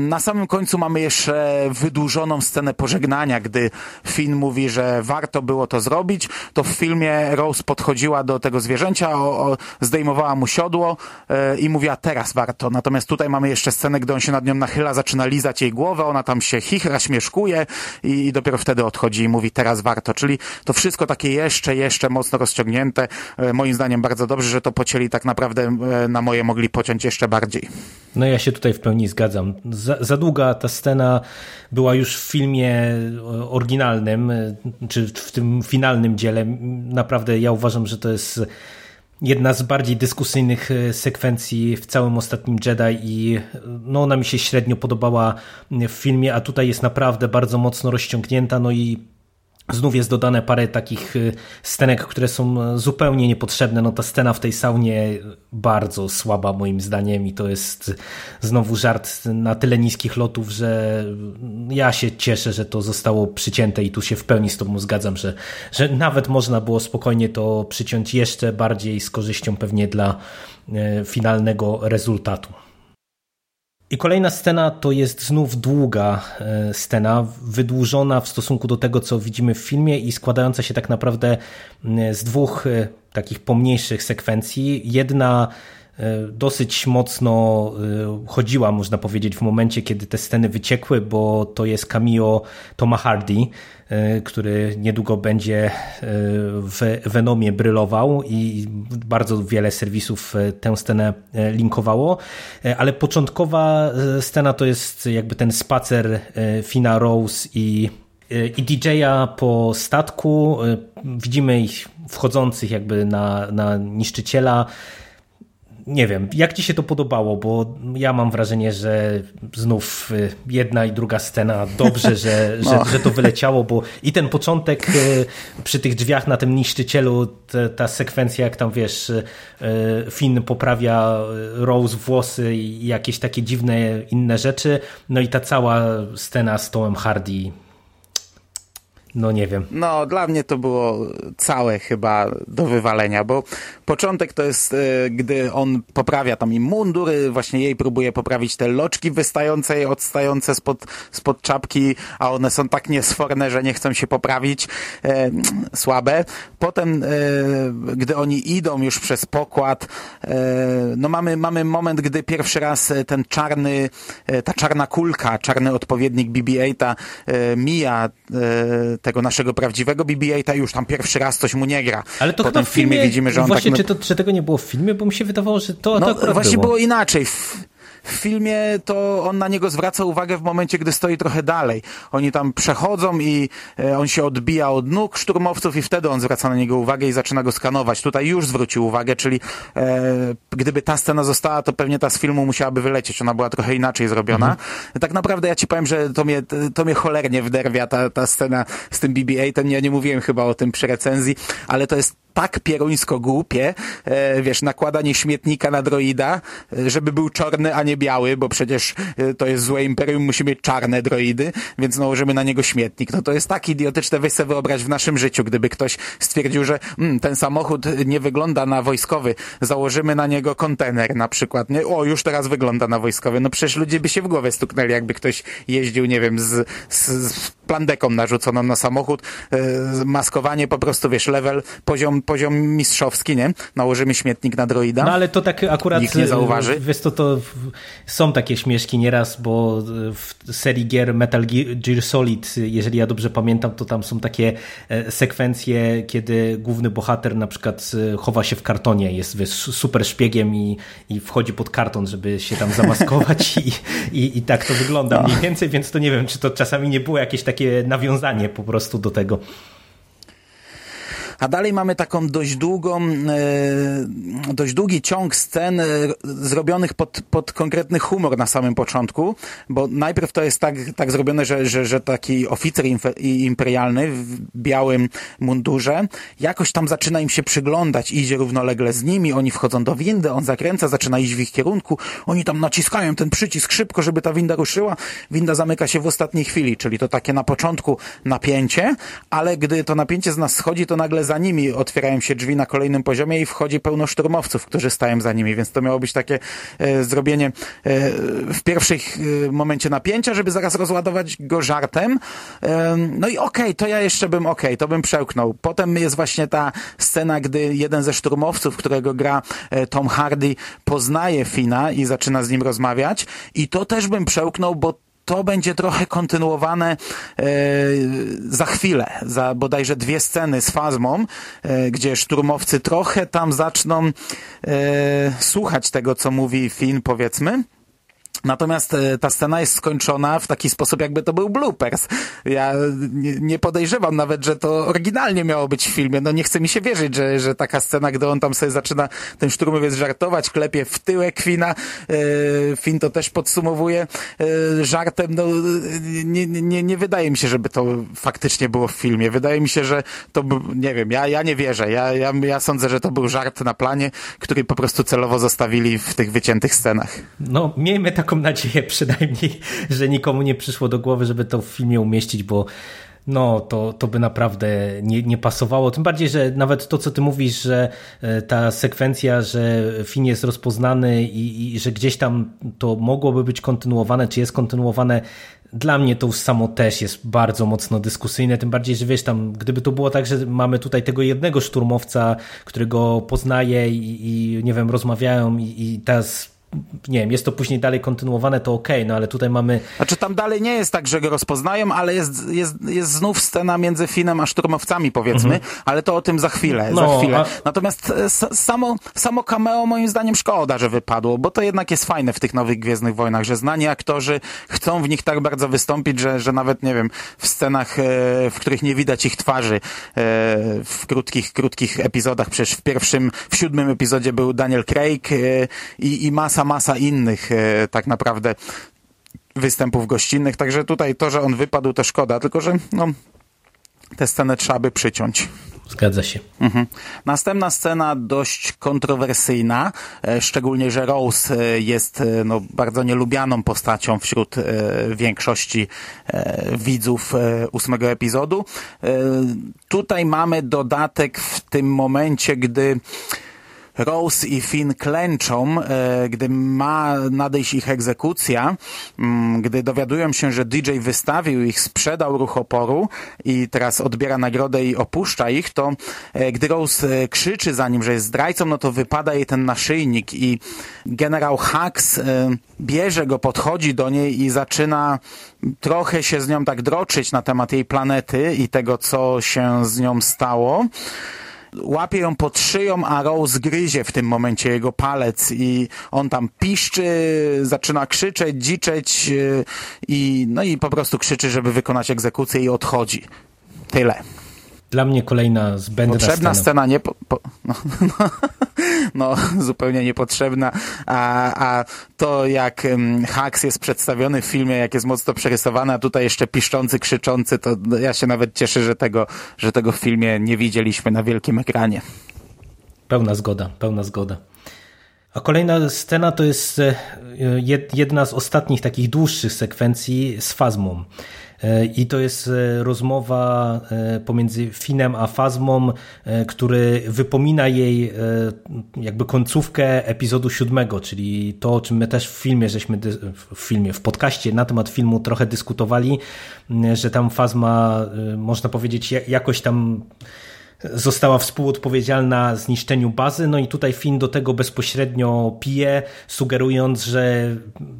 Na sam samym końcu mamy jeszcze wydłużoną scenę pożegnania, gdy Finn mówi, że warto było to zrobić, to w filmie Rose podchodziła do tego zwierzęcia, o, o, zdejmowała mu siodło e, i mówiła teraz warto. Natomiast tutaj mamy jeszcze scenę, gdy on się nad nią nachyla, zaczyna lizać jej głowę, ona tam się chichra, śmieszkuje i, i dopiero wtedy odchodzi i mówi teraz warto. Czyli to wszystko takie jeszcze, jeszcze mocno rozciągnięte. E, moim zdaniem bardzo dobrze, że to pocięli tak naprawdę e, na moje mogli pociąć jeszcze bardziej. No ja się tutaj w pełni zgadzam. Za, długa ta scena była już w filmie oryginalnym, czy w tym finalnym dziele. Naprawdę ja uważam, że to jest jedna z bardziej dyskusyjnych sekwencji w całym ostatnim Jedi i no ona mi się średnio podobała w filmie, a tutaj jest naprawdę bardzo mocno rozciągnięta, no i Znów jest dodane parę takich y, scenek, które są zupełnie niepotrzebne. No ta scena w tej saunie bardzo słaba moim zdaniem i to jest znowu żart na tyle niskich lotów, że ja się cieszę, że to zostało przycięte i tu się w pełni z tobą zgadzam, że, że nawet można było spokojnie to przyciąć jeszcze bardziej z korzyścią pewnie dla y, finalnego rezultatu. I kolejna scena to jest znów długa e, scena, wydłużona w stosunku do tego, co widzimy w filmie i składająca się tak naprawdę z dwóch e, takich pomniejszych sekwencji. Jedna e, dosyć mocno chodziła, można powiedzieć, w momencie, kiedy te sceny wyciekły, bo to jest cameo Toma Hardy, który niedługo będzie e, w Venomie brylował i bardzo wiele serwisów e, tę scenę linkowało, ale początkowa scena to jest jakby ten spacer Fina Rose i i DJ-a po statku, widzimy ich wchodzących jakby na, na niszczyciela, nie wiem, jak ci się to podobało, bo ja mam wrażenie, że znów y, jedna i druga scena dobrze, że, no. że, że to wyleciało, bo i ten początek y, przy tych drzwiach na tym niszczycielu, ta, ta sekwencja, jak tam wiesz, y, Finn poprawia Rose włosy i jakieś takie dziwne inne rzeczy, no i ta cała scena z Tomem Hardy no nie wiem. No, dla mnie to było całe chyba do wywalenia, bo początek to jest, e, gdy on poprawia tam im mundur, właśnie jej próbuje poprawić te loczki wystające, odstające spod, spod czapki, a one są tak niesforne, że nie chcą się poprawić. E, słabe. Potem, e, gdy oni idą już przez pokład, e, no mamy, mamy moment, gdy pierwszy raz ten czarny, ta czarna kulka, czarny odpowiednik BB-8 e, mija tego naszego prawdziwego BB-8 już tam pierwszy raz coś mu nie gra. Ale to Potem w filmie, filmie widzimy, że on właśnie, tak... Czy, to, czy tego nie było w filmie? Bo mi się wydawało, że to, no, to właśnie było. było inaczej. W, w filmie to on na niego zwraca uwagę w momencie, gdy stoi trochę dalej. Oni tam przechodzą i e, on się odbija od nóg szturmowców i wtedy on zwraca na niego uwagę i zaczyna go skanować. Tutaj już zwrócił uwagę, czyli e, gdyby ta scena została, to pewnie ta z filmu musiałaby wylecieć. Ona była trochę inaczej zrobiona. Mhm. Tak naprawdę ja ci powiem, że to mnie, to mnie cholernie wderwia ta, ta scena z tym BB-8. Ja nie mówiłem chyba o tym przy recenzji, ale to jest tak pieruńsko głupie, e, wiesz, nakładanie śmietnika na droida, e, żeby był czarny, a nie biały, bo przecież e, to jest złe imperium, musi mieć czarne droidy, więc nałożymy na niego śmietnik. No to jest tak idiotyczne, weź sobie wyobraź w naszym życiu, gdyby ktoś stwierdził, że mm, ten samochód nie wygląda na wojskowy, założymy na niego kontener na przykład, nie? O, już teraz wygląda na wojskowy. No przecież ludzie by się w głowę stuknęli, jakby ktoś jeździł, nie wiem, z, z, z plandeką narzuconą na samochód, maskowanie po prostu, wiesz, level, poziom poziom mistrzowski, nie? Nałożymy śmietnik na droida. No ale to tak akurat... Nikt nie zauważy. Wiesz, to, to są takie śmieszki nieraz, bo w serii gier Metal Gear Solid, jeżeli ja dobrze pamiętam, to tam są takie e, sekwencje, kiedy główny bohater na przykład e, chowa się w kartonie, jest wiesz, super szpiegiem i, i wchodzi pod karton, żeby się tam zamaskować i, i, i tak to wygląda no. mniej więcej, więc to nie wiem, czy to czasami nie było jakieś takie nawiązanie po prostu do tego. A dalej mamy taką dość długą, e, dość długi ciąg scen e, zrobionych pod, pod konkretny humor na samym początku, bo najpierw to jest tak, tak zrobione, że, że, że taki oficer imperialny w białym mundurze jakoś tam zaczyna im się przyglądać, idzie równolegle z nimi, oni wchodzą do windy, on zakręca, zaczyna iść w ich kierunku, oni tam naciskają ten przycisk szybko, żeby ta winda ruszyła, winda zamyka się w ostatniej chwili, czyli to takie na początku napięcie, ale gdy to napięcie z nas schodzi, to nagle za nimi otwierają się drzwi na kolejnym poziomie i wchodzi pełno szturmowców, którzy stają za nimi, więc to miało być takie e, zrobienie e, w pierwszym e, momencie napięcia, żeby zaraz rozładować go żartem. E, no i okej, okay, to ja jeszcze bym okej, okay, to bym przełknął. Potem jest właśnie ta scena, gdy jeden ze szturmowców, którego gra e, Tom Hardy, poznaje Fina i zaczyna z nim rozmawiać i to też bym przełknął, bo to będzie trochę kontynuowane e, za chwilę, za bodajże dwie sceny z Fazmą, e, gdzie szturmowcy trochę tam zaczną e, słuchać tego, co mówi Finn, powiedzmy. Natomiast e, ta scena jest skończona w taki sposób, jakby to był bloopers. Ja nie podejrzewam nawet, że to oryginalnie miało być w filmie. No nie chce mi się wierzyć, że, że taka scena, gdy on tam sobie zaczyna, ten szturmowiec żartować, klepie w tyłek Fina, e, Fin to też podsumowuje e, żartem. No nie, nie, nie wydaje mi się, żeby to faktycznie było w filmie. Wydaje mi się, że to, nie wiem, ja, ja nie wierzę. Ja, ja, ja sądzę, że to był żart na planie, który po prostu celowo zostawili w tych wyciętych scenach. No, miejmy taką taką nadzieję przynajmniej, że nikomu nie przyszło do głowy, żeby to w filmie umieścić, bo no to, to by naprawdę nie, nie pasowało. Tym bardziej, że nawet to, co ty mówisz, że e, ta sekwencja, że Finn jest rozpoznany i, i że gdzieś tam to mogłoby być kontynuowane, czy jest kontynuowane, dla mnie to już samo też jest bardzo mocno dyskusyjne, tym bardziej, że wiesz, tam, gdyby to było tak, że mamy tutaj tego jednego szturmowca, którego poznaje i, i nie wiem, rozmawiają i, i teraz nie wiem, jest to później dalej kontynuowane, to okej, okay, no ale tutaj mamy... Znaczy tam dalej nie jest tak, że go rozpoznają, ale jest, jest, jest znów scena między Finem a szturmowcami, powiedzmy, mhm. ale to o tym za chwilę, no, za chwilę. A... Natomiast e, samo, samo cameo moim zdaniem szkoda, że wypadło, bo to jednak jest fajne w tych nowych Gwiezdnych Wojnach, że znani aktorzy chcą w nich tak bardzo wystąpić, że, że nawet, nie wiem, w scenach, e, w których nie widać ich twarzy, e, w krótkich, krótkich epizodach, przecież w pierwszym, w siódmym epizodzie był Daniel Craig i, i masa masa, innych e, tak naprawdę występów gościnnych, także tutaj to, że on wypadł, to szkoda, tylko że no, tę scenę trzeba by przyciąć. Zgadza się. Mhm. Następna scena dość kontrowersyjna, e, szczególnie, że Rose e, jest no, bardzo nielubianą postacią wśród większości widzów ósmego epizodu. Tutaj mamy dodatek w tym momencie, gdy Rose i Finn klęczą, e, gdy ma nadejść ich egzekucja, mm, gdy dowiadują się, że DJ wystawił ich, sprzedał ruch oporu i teraz odbiera nagrodę i opuszcza ich, to e, gdy Rose e, krzyczy za nim, że jest zdrajcą, no to wypada jej ten naszyjnik i generał Hux bierze go, podchodzi do niej i zaczyna trochę się z nią tak droczyć na temat jej planety i tego, co się z nią stało łapie ją pod szyją, a Rose gryzie w tym momencie jego palec i on tam piszczy, zaczyna krzyczeć, dziczeć y, i no i po prostu krzyczy, żeby wykonać egzekucję i odchodzi. Tyle. Dla mnie kolejna zbędna Potrzebna scena, scena nie... Po, po, no, no, no, zupełnie niepotrzebna, a, a to jak Hux jest przedstawiony w filmie, jak jest mocno przerysowany, a tutaj jeszcze piszczący, krzyczący, to ja się nawet cieszę, że tego, że tego w filmie nie widzieliśmy na wielkim ekranie. Pełna zgoda, pełna zgoda. A kolejna scena to jest e, jedna z ostatnich takich dłuższych sekwencji z Fazmą. E, I to jest e, rozmowa e, pomiędzy Finem a Fazmą, który wypomina jej jakby końcówkę epizodu siódmego, czyli to, o czym my też w filmie żeśmy, w filmie, w podcaście na temat filmu trochę dyskutowali, że tam Fazma, można powiedzieć, jakoś tam została współodpowiedzialna zniszczeniu bazy, no i tutaj Finn do tego bezpośrednio pije, sugerując, że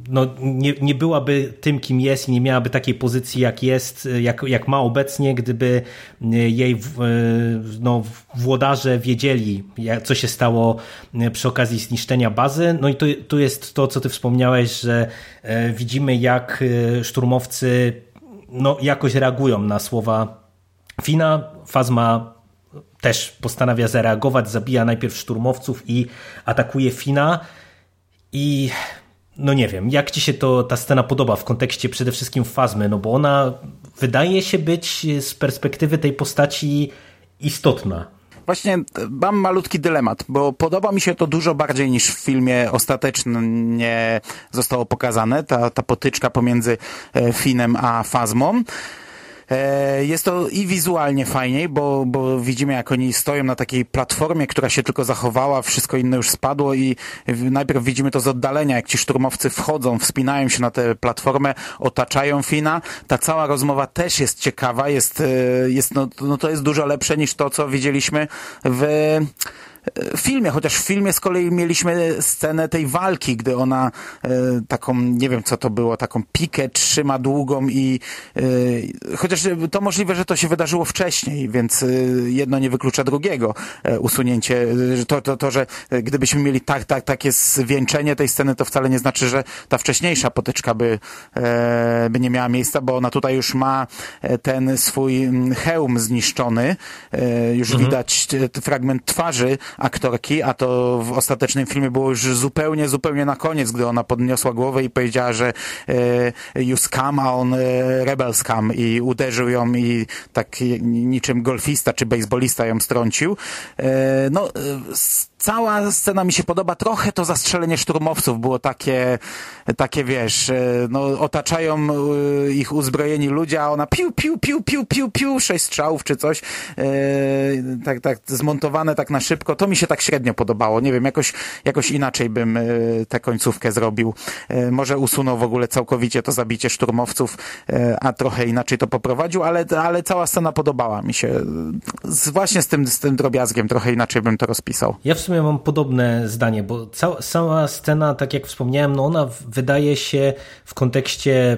no nie, nie byłaby tym, kim jest i nie miałaby takiej pozycji, jak jest, jak, jak ma obecnie, gdyby jej no, włodarze wiedzieli, co się stało przy okazji zniszczenia bazy. No i tu, tu jest to, co ty wspomniałeś, że e, widzimy, jak e, szturmowcy no, jakoś reagują na słowa Fina. Fazma też postanawia zareagować, zabija najpierw szturmowców i atakuje Fina. I no nie wiem, jak ci się to ta scena podoba w kontekście przede wszystkim Fazmy, no bo ona wydaje się być z perspektywy tej postaci istotna. Właśnie mam malutki dylemat, bo podoba mi się to dużo bardziej niż w filmie ostatecznie zostało pokazane, ta, ta potyczka pomiędzy e, Finem a Fazmą. E, jest to i wizualnie fajniej, bo, bo widzimy jak oni stoją na takiej platformie, która się tylko zachowała, wszystko inne już spadło i najpierw widzimy to z oddalenia, jak ci szturmowcy wchodzą, wspinają się na tę platformę, otaczają Fina. Ta cała rozmowa też jest ciekawa, jest, e, jest no, no to jest dużo lepsze niż to, co widzieliśmy w w filmie, chociaż w filmie z kolei mieliśmy scenę tej walki, gdy ona e, taką, nie wiem co to było, taką pikę trzyma długą i e, chociaż to możliwe, że to się wydarzyło wcześniej, więc e, jedno nie wyklucza drugiego e, usunięcie. E, to, to, to, że gdybyśmy mieli tak, tak, takie zwieńczenie tej sceny, to wcale nie znaczy, że ta wcześniejsza potyczka by, e, by nie miała miejsca, bo ona tutaj już ma ten swój mm, hełm zniszczony. Już mhm. widać fragment twarzy aktorki, a to w ostatecznym filmie było już zupełnie, zupełnie na koniec, gdy ona podniosła głowę i powiedziała, że e, you scam, a on e, rebel scam i uderzył ją i tak niczym golfista czy baseballista ją strącił. E, no, e, cała scena mi się podoba. Trochę to zastrzelenie szturmowców było takie, takie wiesz, e, no, otaczają e, ich uzbrojeni ludzie, a ona piu, piu, piu, piu, piu, piu, sześć strzałów czy coś, e, tak, tak, zmontowane tak na szybko. To mi się tak średnio podobało. Nie wiem, jakoś, jakoś inaczej bym tę końcówkę zrobił. Może usunął w ogóle całkowicie to zabicie szturmowców, a trochę inaczej to poprowadził, ale, ale cała scena podobała mi się. Właśnie z tym, z tym drobiazgiem trochę inaczej bym to rozpisał. Ja w sumie mam podobne zdanie, bo cała, cała scena, tak jak wspomniałem, no ona wydaje się w kontekście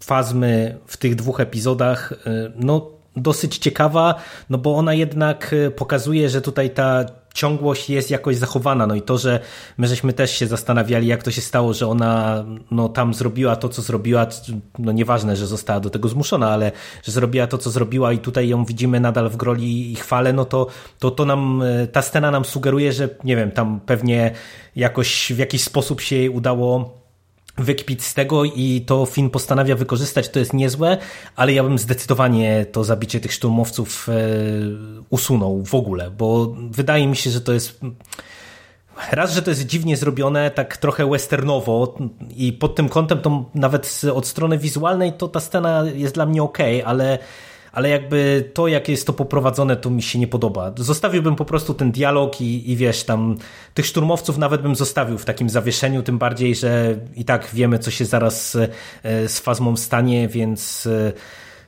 fazmy w tych dwóch epizodach, y, no dosyć ciekawa, no bo ona jednak y, pokazuje, że tutaj ta ciągłość jest jakoś zachowana. No i to, że my żeśmy też się zastanawiali, jak to się stało, że ona no, tam zrobiła to, co zrobiła, no nieważne, że została do tego zmuszona, ale że zrobiła to, co zrobiła i tutaj ją widzimy nadal w groli i chwale, no to, to, to nam, ta scena nam sugeruje, że nie wiem, tam pewnie jakoś w jakiś sposób się jej udało wykpić z tego i to Finn postanawia wykorzystać, to jest niezłe, ale ja bym zdecydowanie to zabicie tych szturmowców e, usunął w ogóle, bo wydaje mi się, że to jest raz, że to jest dziwnie zrobione, tak trochę westernowo i pod tym kątem to nawet od strony wizualnej to ta scena jest dla mnie ok, ale ale jakby to, jak jest to poprowadzone, to mi się nie podoba. Zostawiłbym po prostu ten dialog i, i wiesz, tam tych szturmowców nawet bym zostawił w takim zawieszeniu, tym bardziej, że i tak wiemy, co się zaraz e, z fazmą stanie, więc e,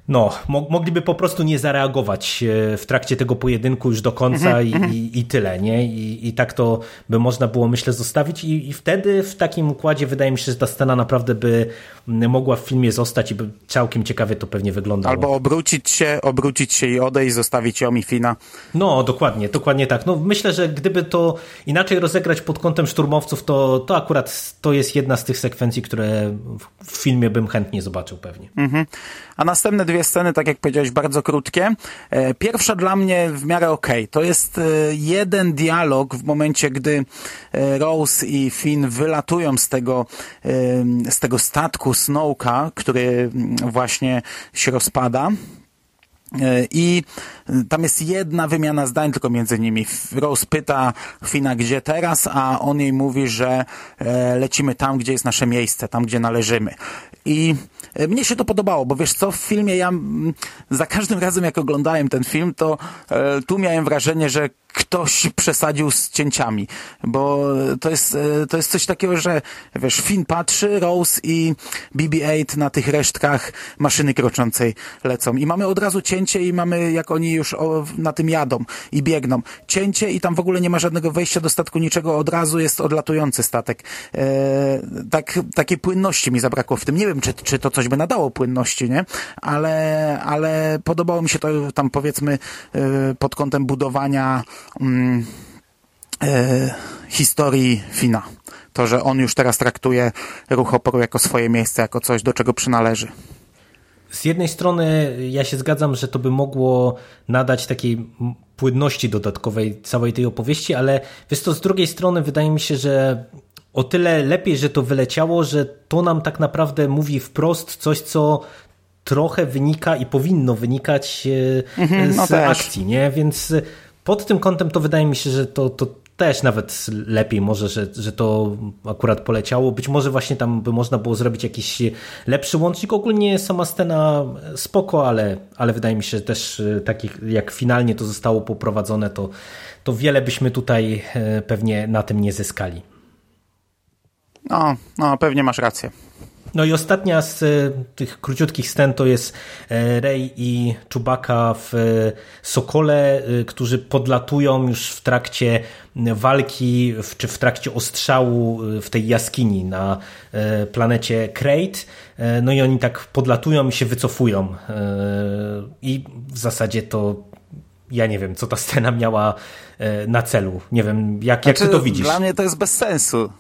no, mogliby po prostu nie zareagować e, w trakcie tego pojedynku już do końca mhm, i, mhm. i, i, tyle, nie? I, I, tak to by można było, myślę, zostawić I, i wtedy w takim układzie wydaje mi się, że ta scena naprawdę by mogła w filmie zostać i by całkiem ciekawie to pewnie wyglądało. Albo obrócić się, obrócić się i odejść, zostawić ją i Fina. No, dokładnie, dokładnie tak. No, myślę, że gdyby to inaczej rozegrać pod kątem szturmowców, to, to akurat to jest jedna z tych sekwencji, które w filmie bym chętnie zobaczył pewnie. Mhm. A następne dwie sceny, tak jak powiedziałeś, bardzo krótkie. E, pierwsza dla mnie w miarę okej. Okay. To jest e, jeden dialog w momencie, gdy e, Rose i Finn wylatują z tego, z tego statku Snowka, który mm, właśnie się rozpada. I tam jest jedna wymiana zdań tylko między nimi. Rose pyta Fina, gdzie teraz, a on jej mówi, że lecimy tam, gdzie jest nasze miejsce, tam, gdzie należymy. I mnie się to podobało, bo wiesz co, w filmie ja za każdym razem jak oglądałem ten film, to e, tu miałem wrażenie, że ktoś przesadził z cięciami, bo to jest, e, to jest coś takiego, że wiesz, Finn patrzy, Rose i BB-8 na tych resztkach maszyny kroczącej lecą i mamy od razu cięcie i mamy jak oni już o, na tym jadą i biegną. Cięcie i tam w ogóle nie ma żadnego wejścia do statku, niczego, od razu jest odlatujący statek. E, tak, takiej płynności mi zabrakło w tym. Nie wiem, czy, czy to coś by nadało płynności, nie? Ale, ale podobało mi się to tam powiedzmy e, pod kątem budowania mm, e, historii Fina. To, że on już teraz traktuje ruch oporu jako swoje miejsce, jako coś, do czego przynależy. Z jednej strony ja się zgadzam, że to by mogło nadać takiej płynności dodatkowej całej tej opowieści, ale wiesz to z drugiej strony wydaje mi się, że o tyle lepiej, że to wyleciało, że to nam tak naprawdę mówi wprost coś, co trochę wynika i powinno wynikać e, mhm, no z też. akcji, nie? Więc pod tym kątem to wydaje mi się, że to, to też nawet lepiej może, że, że to akurat poleciało. Być może właśnie tam by można było zrobić jakiś lepszy łącznik. Ogólnie sama scena spoko, ale, ale wydaje mi się, że też e, takich jak finalnie to zostało poprowadzone, to, to wiele byśmy tutaj e, pewnie na tym nie zyskali. No, no pewnie masz rację. No i ostatnia z e, tych króciutkich scen to jest e, Rey i Czubaka w e, Sokole, którzy podlatują już w trakcie walki, czy w trakcie ostrzału w tej jaskini na planecie Krayt. No i oni tak podlatują i się wycofują. I w zasadzie to ja nie wiem, co ta scena miała na celu. Nie wiem, jak, jak znaczy, ty to widzisz? Dla mnie to jest bez sensu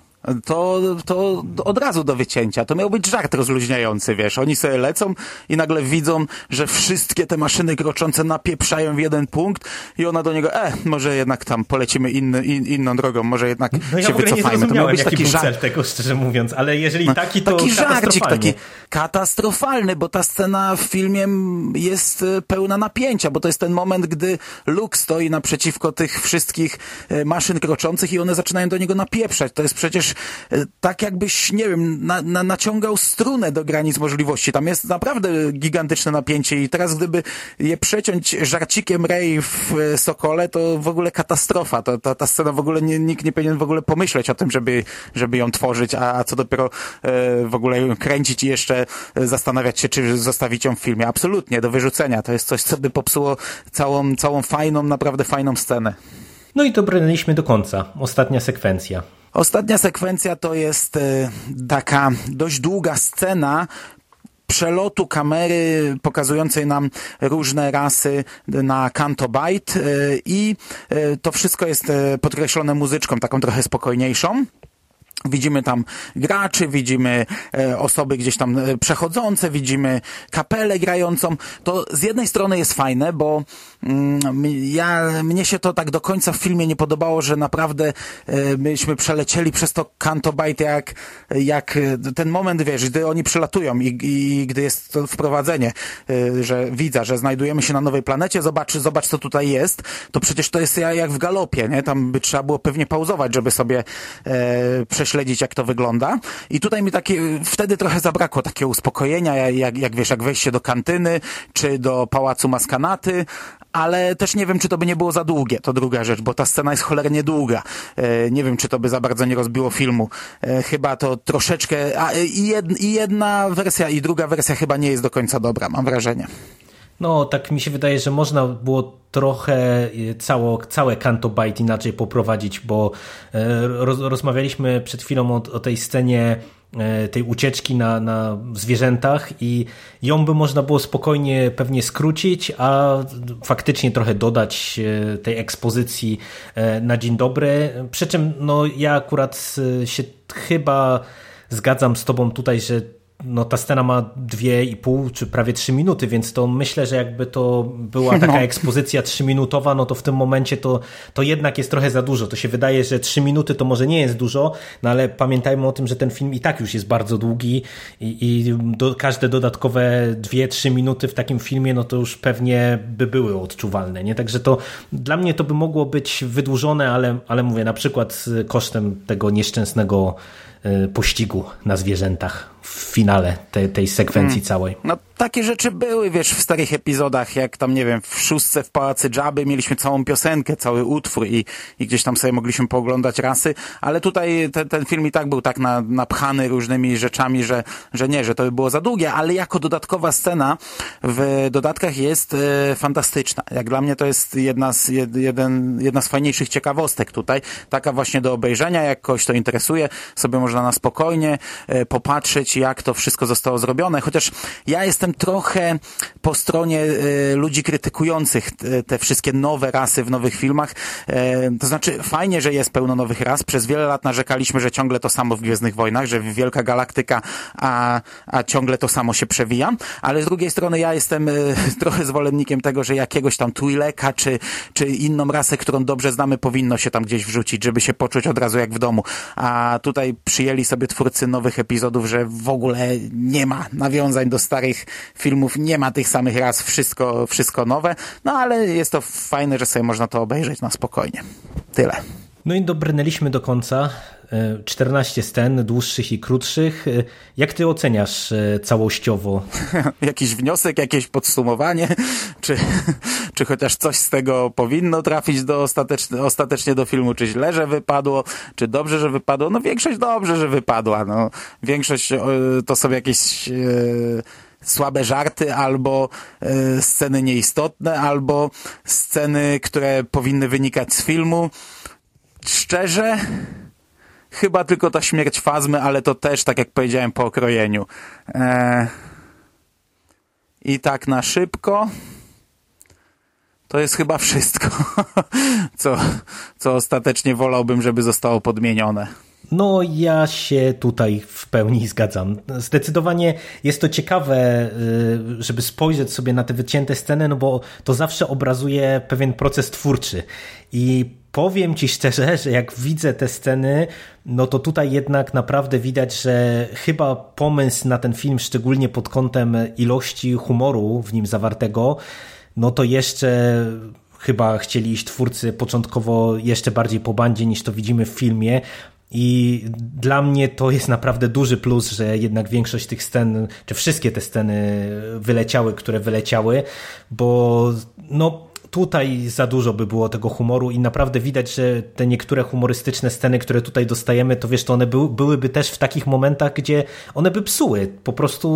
to, to od razu do wycięcia. To miał być żart rozluźniający, wiesz. Oni sobie lecą i nagle widzą, że wszystkie te maszyny kroczące napieprzają w jeden punkt i ona do niego, e, może jednak tam polecimy inny, in, inną drogą, może jednak no ja się wycofajmy. to miał być taki żart. cel tego, szczerze mówiąc, ale jeżeli no, taki, to Taki żarcik, taki katastrofalny, bo ta scena w filmie jest e, pełna napięcia, bo to jest ten moment, gdy Luke stoi naprzeciwko tych wszystkich e, maszyn kroczących i one zaczynają do niego napieprzać. To jest przecież E, tak jakbyś, nie wiem, na, na, naciągał strunę do granic możliwości. Tam jest naprawdę gigantyczne napięcie i teraz gdyby je przeciąć żarcikiem Ray w e, Sokole, to w ogóle katastrofa. To, to, ta scena w ogóle nie, nikt nie powinien w ogóle pomyśleć o tym, żeby, żeby ją tworzyć, a, a co dopiero e, w ogóle kręcić i jeszcze zastanawiać się, czy zostawić ją w filmie. Absolutnie, do wyrzucenia. To jest coś, co by popsuło całą, całą fajną, naprawdę fajną scenę. No i dobrnęliśmy do końca. Ostatnia sekwencja. Ostatnia sekwencja to jest e, taka dość długa scena, przelotu kamery pokazującej nam różne rasy na Canto Byte e, i e, to wszystko jest podkreślone muzyczką, taką trochę spokojniejszą. Widzimy tam graczy, widzimy e, osoby gdzieś tam e, przechodzące, widzimy kapelę grającą. To z jednej strony jest fajne, bo ja, mnie się to tak do końca w filmie nie podobało, że naprawdę e, myśmy przelecieli przez to Canto Bite jak, jak ten moment, wiesz, gdy oni przylatują i, i gdy jest to wprowadzenie, że widza, że znajdujemy się na nowej planecie, zobacz, zobacz co tutaj jest, to przecież to jest jak w galopie, nie? Tam by trzeba było pewnie pauzować, żeby sobie e, prześledzić, jak to wygląda. I tutaj mi takie, wtedy trochę zabrakło takiego uspokojenia, jak, jak wiesz, jak wejście do kantyny, czy do Pałacu Maskanaty, ale też nie wiem, czy to by nie było za długie, to druga rzecz, bo ta scena jest cholernie długa. E, nie wiem, czy to by za bardzo nie rozbiło filmu. E, chyba to troszeczkę, a, i, jed, i jedna wersja, i druga wersja chyba nie jest do końca dobra, mam wrażenie. No, tak mi się wydaje, że można było trochę e, cało, całe Kanto Bite inaczej poprowadzić, bo e, roz, rozmawialiśmy przed chwilą o, o tej scenie e, tej ucieczki na, na zwierzętach i ją by można było spokojnie pewnie skrócić, a faktycznie trochę dodać tej ekspozycji na dzień dobry. Przy czym no, ja akurat się chyba zgadzam z tobą tutaj, że no ta scena ma dwie i pół, czy prawie trzy minuty, więc to myślę, że jakby to była taka no. ekspozycja trzyminutowa, no to w tym momencie to, to jednak jest trochę za dużo. To się wydaje, że trzy minuty to może nie jest dużo, no ale pamiętajmy o tym, że ten film i tak już jest bardzo długi i, i do, każde dodatkowe dwie, trzy minuty w takim filmie, no to już pewnie by były odczuwalne, nie? Także to dla mnie to by mogło być wydłużone, ale, ale mówię, na przykład kosztem tego nieszczęsnego e, pościgu na zwierzętach w finale tej, tej sekwencji hmm. całej. No takie rzeczy były, wiesz, w starych epizodach, jak tam, nie wiem, w szóstce w Pałacy Dżaby mieliśmy całą piosenkę, cały utwór i, i gdzieś tam sobie mogliśmy pooglądać rasy, ale tutaj te, ten film i tak był tak na, napchany różnymi rzeczami, że, że nie, że to by było za długie, ale jako dodatkowa scena w dodatkach jest e, fantastyczna. Jak dla mnie to jest jedna z, jed, jeden, jedna z fajniejszych ciekawostek tutaj, taka właśnie do obejrzenia, jak kogoś to interesuje, sobie można na spokojnie e, popatrzeć, jak to wszystko zostało zrobione, chociaż ja jestem trochę po stronie e, ludzi krytykujących te, wszystkie nowe rasy w nowych filmach. E, to znaczy, fajnie, że jest pełno nowych ras. Przez wiele lat narzekaliśmy, że ciągle to samo w Gwiezdnych Wojnach, że wielka galaktyka, a, a ciągle to samo się przewija. Ale z drugiej strony ja jestem e, trochę zwolennikiem tego, że jakiegoś tam Twi'leka, czy, czy inną rasę, którą dobrze znamy, powinno się tam gdzieś wrzucić, żeby się poczuć od razu jak w domu. A tutaj przyjęli sobie twórcy nowych epizodów, że w ogóle nie ma nawiązań do starych filmów nie ma tych samych raz, wszystko, wszystko nowe, no ale jest to fajne, że sobie można to obejrzeć na spokojnie. Tyle. No i dobrnęliśmy do końca. 14 scen, dłuższych i krótszych. Jak ty oceniasz e, całościowo? Jakiś wniosek, jakieś podsumowanie? Czy, czy chociaż coś z tego powinno trafić do ostatecznie, ostatecznie do filmu? Czy źle, że wypadło? Czy dobrze, że wypadło? No większość dobrze, że wypadła. No, większość e, to są jakieś... E, słabe żarty, albo sceny nieistotne, albo sceny, które powinny wynikać z filmu. Szczerze, chyba tylko ta śmierć Fazmy, ale to też, tak jak powiedziałem, po okrojeniu. E, I tak na szybko to jest chyba wszystko, co, co ostatecznie wolałbym, żeby zostało podmienione. No, ja się tutaj w pełni zgadzam. Zdecydowanie jest to ciekawe, y, żeby spojrzeć sobie na te wycięte sceny, no bo to zawsze obrazuje pewien proces twórczy. I powiem ci szczerze, że jak widzę te sceny, no to tutaj jednak naprawdę widać, że chyba pomysł na ten film, szczególnie pod kątem ilości humoru w nim zawartego, no to jeszcze chyba chcieli iść twórcy początkowo jeszcze bardziej po bandzie niż to widzimy w filmie, i dla mnie to jest naprawdę duży plus, że jednak większość tych scen, czy wszystkie te sceny wyleciały, które wyleciały, bo no tutaj za dużo by było tego humoru i naprawdę widać, że te niektóre humorystyczne sceny, które tutaj dostajemy, to wiesz, to one by, byłyby też w takich momentach, gdzie one by psuły po prostu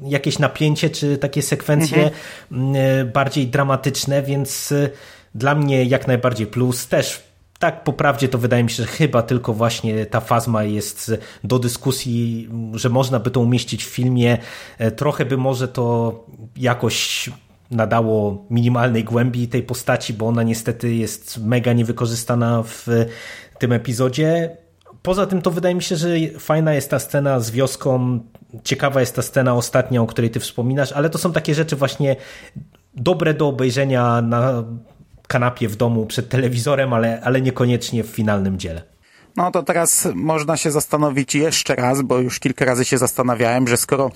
jakieś napięcie, czy takie sekwencje mhm. bardziej dramatyczne, więc dla mnie jak najbardziej plus. Też tak po prawdzie to wydaje mi się, że chyba tylko właśnie ta fazma jest do dyskusji, że można by to umieścić w filmie. E, trochę by może to jakoś nadało minimalnej głębi tej postaci, bo ona niestety jest mega niewykorzystana w tym epizodzie. Poza tym to wydaje mi się, że fajna jest ta scena z wioską, ciekawa jest ta scena ostatnia, o której ty wspominasz, ale to są takie rzeczy właśnie dobre do obejrzenia na kanapie w domu przed telewizorem, ale, ale niekoniecznie w finalnym dziele. No to teraz można się zastanowić jeszcze raz, bo już kilka razy się zastanawiałem, że skoro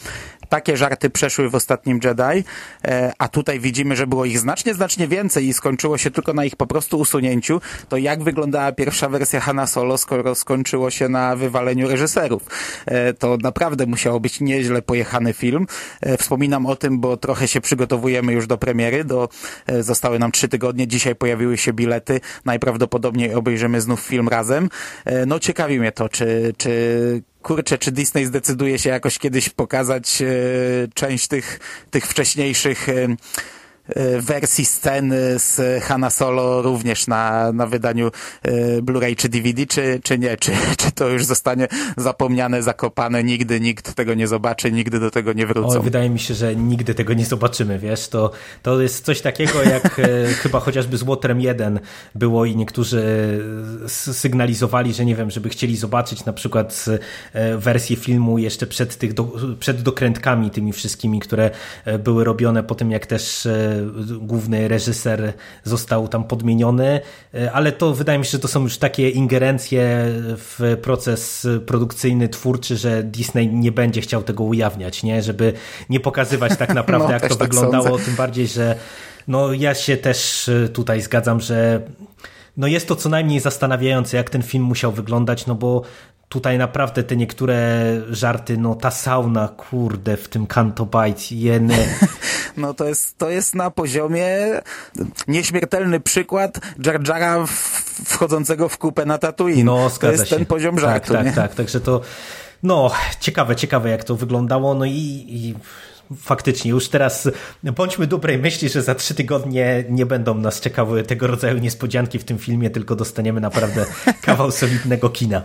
takie żarty przeszły w ostatnim Jedi, e, a tutaj widzimy, że było ich znacznie, znacznie więcej i skończyło się tylko na ich po prostu usunięciu, to jak wyglądała pierwsza wersja Hanna Solo, skoro skończyło się na wywaleniu reżyserów? E, to naprawdę musiało być nieźle pojechany film. E, wspominam o tym, bo trochę się przygotowujemy już do premiery, do, zostały nam trzy tygodnie, dzisiaj pojawiły się bilety, najprawdopodobniej obejrzymy znów film razem. No ciekawi mnie to, czy, czy kurczę, czy Disney zdecyduje się jakoś kiedyś pokazać e, część tych, tych wcześniejszych e, E, wersji sceny z Hanna Solo również na, na wydaniu e, Blu-ray czy DVD, czy, czy nie? Czy, czy to już zostanie zapomniane, zakopane, nigdy nikt tego nie zobaczy, nigdy do tego nie wrócą? O, wydaje mi się, że nigdy tego nie zobaczymy, wiesz, to, to jest coś takiego jak e, chyba chociażby z Łotrem 1 było i niektórzy sygnalizowali, że nie wiem, żeby chcieli zobaczyć na przykład wersję filmu jeszcze przed, tych do, przed dokrętkami tymi wszystkimi, które były robione po tym, jak też główny reżyser został tam podmieniony, e, ale to wydaje mi się, że to są już takie ingerencje w proces produkcyjny, twórczy, że Disney nie będzie chciał tego ujawniać, nie? żeby nie pokazywać tak naprawdę, no, jak to tak wyglądało, sądzę. tym bardziej, że no ja się też e, tutaj zgadzam, że no jest to co najmniej zastanawiające, jak ten film musiał wyglądać, no bo tutaj naprawdę te niektóre żarty, no ta sauna, kurde, w tym Canto Bite, jeny. No to jest, to jest na poziomie nieśmiertelny przykład Jar Jara wchodzącego w kupę na Tatooine. No, to jest się. ten poziom tak, żartu. Tak, nie? tak, tak, także to no, ciekawe, ciekawe jak to wyglądało, no i, i faktycznie już teraz bądźmy dobrej myśli, że za trzy tygodnie nie będą nas czekały tego rodzaju niespodzianki w tym filmie, tylko dostaniemy naprawdę kawał solidnego kina.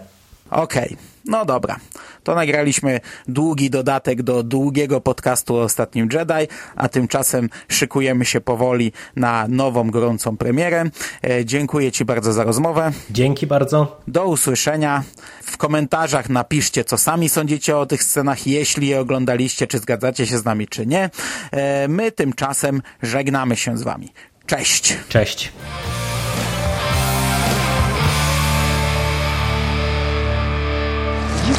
Okej, okay. no dobra. To nagraliśmy długi dodatek do długiego podcastu o Ostatnim Jedi, a tymczasem szykujemy się powoli na nową, gorącą premierę. E, dziękuję Ci bardzo za rozmowę. Dzięki bardzo. Do usłyszenia. W komentarzach napiszcie, co sami sądzicie o tych scenach, jeśli je oglądaliście, czy zgadzacie się z nami, czy nie. E, my tymczasem żegnamy się z Wami. Cześć. Cześć.